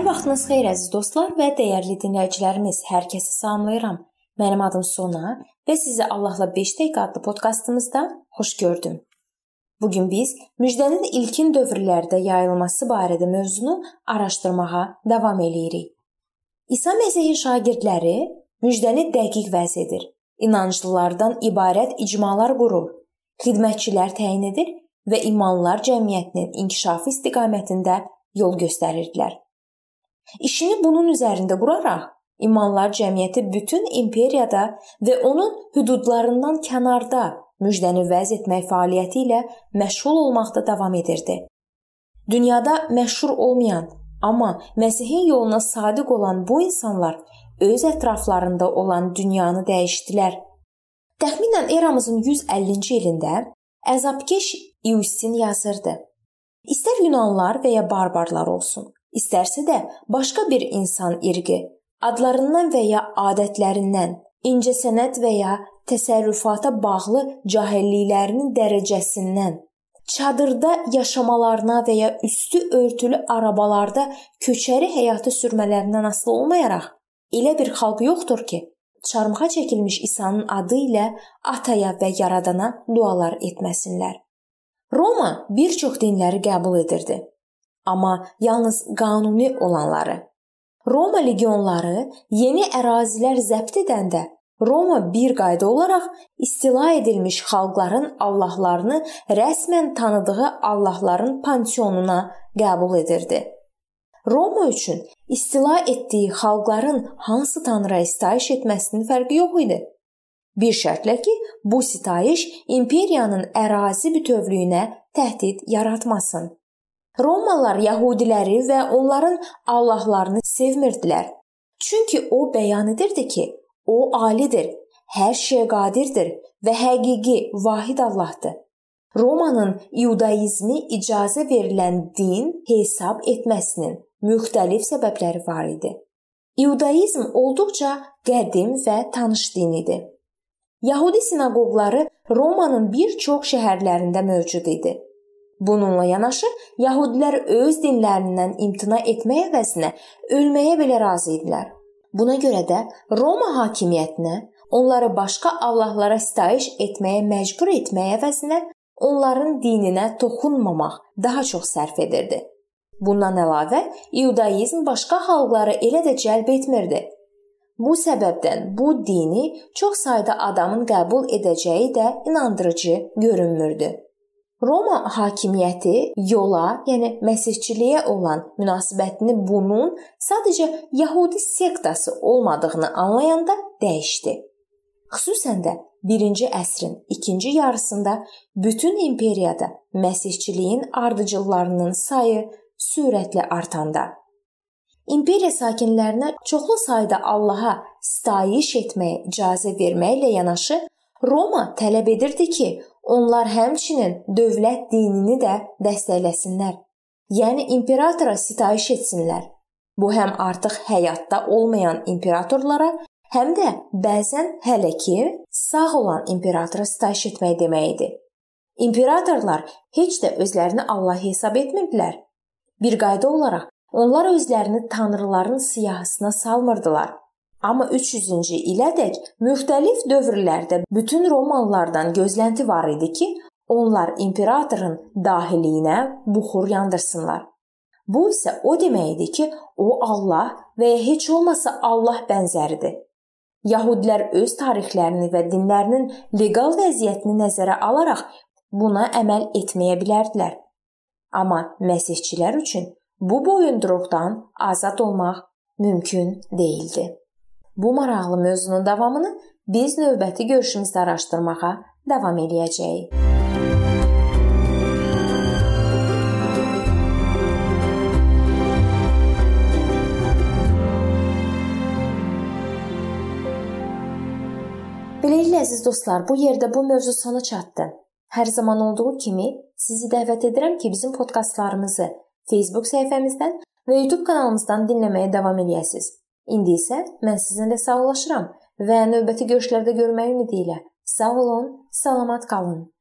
vaxtınız xeyir əziz dostlar və dəyərli dinləyicilərimiz. Hər kəsi salamlayıram. Mənim adım Sona və sizi Allahla 5 dəqiqə adlı podkastımızda xoş gördüm. Bu gün biz müjdənin ilkin dövrlərdə yayılması barədə mövzunu araşdırmağa davam eləyirik. İsa Məsihin şagirdləri müjdəni dəqiq vəz edir. İnanclılardan ibarət icmalar qurur, xidmətçilər təyin edir və imanlılar cəmiyyətinin inkişafı istiqamətində yol göstərirdilər. İşini bunun üzərində quraraq İmanlar cəmiyyəti bütün imperiyada və onun hüdudlarından kənarda müjdəni vəz etmək fəaliyyəti ilə məşğul olmaqda davam edirdi. Dünyada məşhur olmayan, amma Məsihin yoluna sadiq olan bu insanlar öz ətraflarında olan dünyanı dəyişdilər. Təxminən eramızın 150-ci ilində əzabkeş İusin yazırdı. İstər Yunanlılar və ya barbarlar olsun, istərsə də başqa bir insan irqi adlarından və ya adətlərindən, incəsənət və ya təsərrüfata bağlı cahilliklərinin dərəcəsindən, çadırda yaşamalarına və ya üstü örtülü arabalarda köçəri həyatı sürmələrindən asılı olmayaraq elə bir xalq yoxdur ki, çarmıxa çəkilmiş İsa'nın adı ilə ataya və yaradana dualar etməsinlər. Roma bir çox dinləri qəbul edirdi amma yalnız qanuni olanları. Roma legionları yeni ərazilər zəbt edəndə Roma bir qayda olaraq istila edilmiş xalqların allahlarını rəsmən tanıdığı allahların panteonuna qəbul edirdi. Roma üçün istila etdiyi xalqların hansı tanrıya sitayiş etməsinin fərqi yox idi. Bir şərtlə ki, bu sitayiş imperiyanın ərazi bütövlüyünə təhdid yaratmasın. Romalılar yəhudiləri və onların allahlarını sevmirdilər. Çünki o bəyan edirdi ki, o alidir, hər şeyə qadirdir və həqiqi vahid Allahdır. Romanın iudaizmi icazə verilən din hesab etməsinin müxtəlif səbəbləri var idi. İudaizm olduqca qədim və tanış din idi. Yahudi sinaqoqları Romanın bir çox şəhərlərində mövcud idi. Bununla yanaşı, yəhudilər öz dinlərindən imtina etmək əvəzinə ölməyə belə razı idilər. Buna görə də Roma hakimiyyətinə onları başqa allahlara sitayiş etməyə məcbur etmək əvəzinə onların dininə toxunmamaq daha çox sərf edirdi. Bundan əlavə, iudaizm başqa xalqları elə də cəlb etmirdi. Bu səbəbdən bu dini çox sayda adamın qəbul edəcəyi də inandırıcı görünmürdü. Roma hakimiyyəti yola, yəni məsihçiliyə olan münasibətini bunun sadəcə Yahudi sektası olmadığını anlayanda dəyişdi. Xüsusən də 1-ci əsrin ikinci yarısında bütün imperiyada məsihçiliyin ardıcıllarının sayı sürətlə artanda İmperiya sakinlərinə çoxlu sayda Allaha sitayiş etməyə icazə verməklə yanaşı Roma tələb edirdi ki, Onlar həmçinin dövlət dinini də dəstəkləsinlər. Yəni imperatora sitayiş etsinlər. Bu həm artıq həyatda olmayan imperatorlara, həm də bəzən hələ ki sağ olan imperatora sitayiş etmək demək idi. İmperatorlar heç də özlərini Allah hesab etmirdilər. Bir qayda olaraq onlar özlərini tanrıların siyahısına salmırdılar. Amma 300-cü ilədək müxtəlif dövrlərdə bütün romanlardan gözlənti var idi ki, onlar imperatorun dahiliyinə buxur yandırsınlar. Bu isə o demək idi ki, o Allah və ya heç olmasa Allah bənzəridir. Yahudilər öz tarixlərini və dinlərinin leqal vəziyyətini nəzərə alaraq buna əməl etməyə bilərdilər. Amma məsihçilər üçün bu boyunduruqdan azad olmaq mümkün değildi. Bu maraqlı mövzunun davamını biz növbəti görüşümüzdə araşdırmağa davam eləyəcəyik. Beləliklə əziz dostlar, bu yerdə bu mövzu sona çatdı. Hər zaman olduğu kimi sizi dəvət edirəm ki, bizim podkastlarımızı Facebook səhifəmizdən və YouTube kanalımızdan dinləməyə davam eləyəsiniz. İndi isə mən sizinlə sağollaşıram və növbəti görüşlərdə görmək ümidi ilə sağ olun, salamat qalın.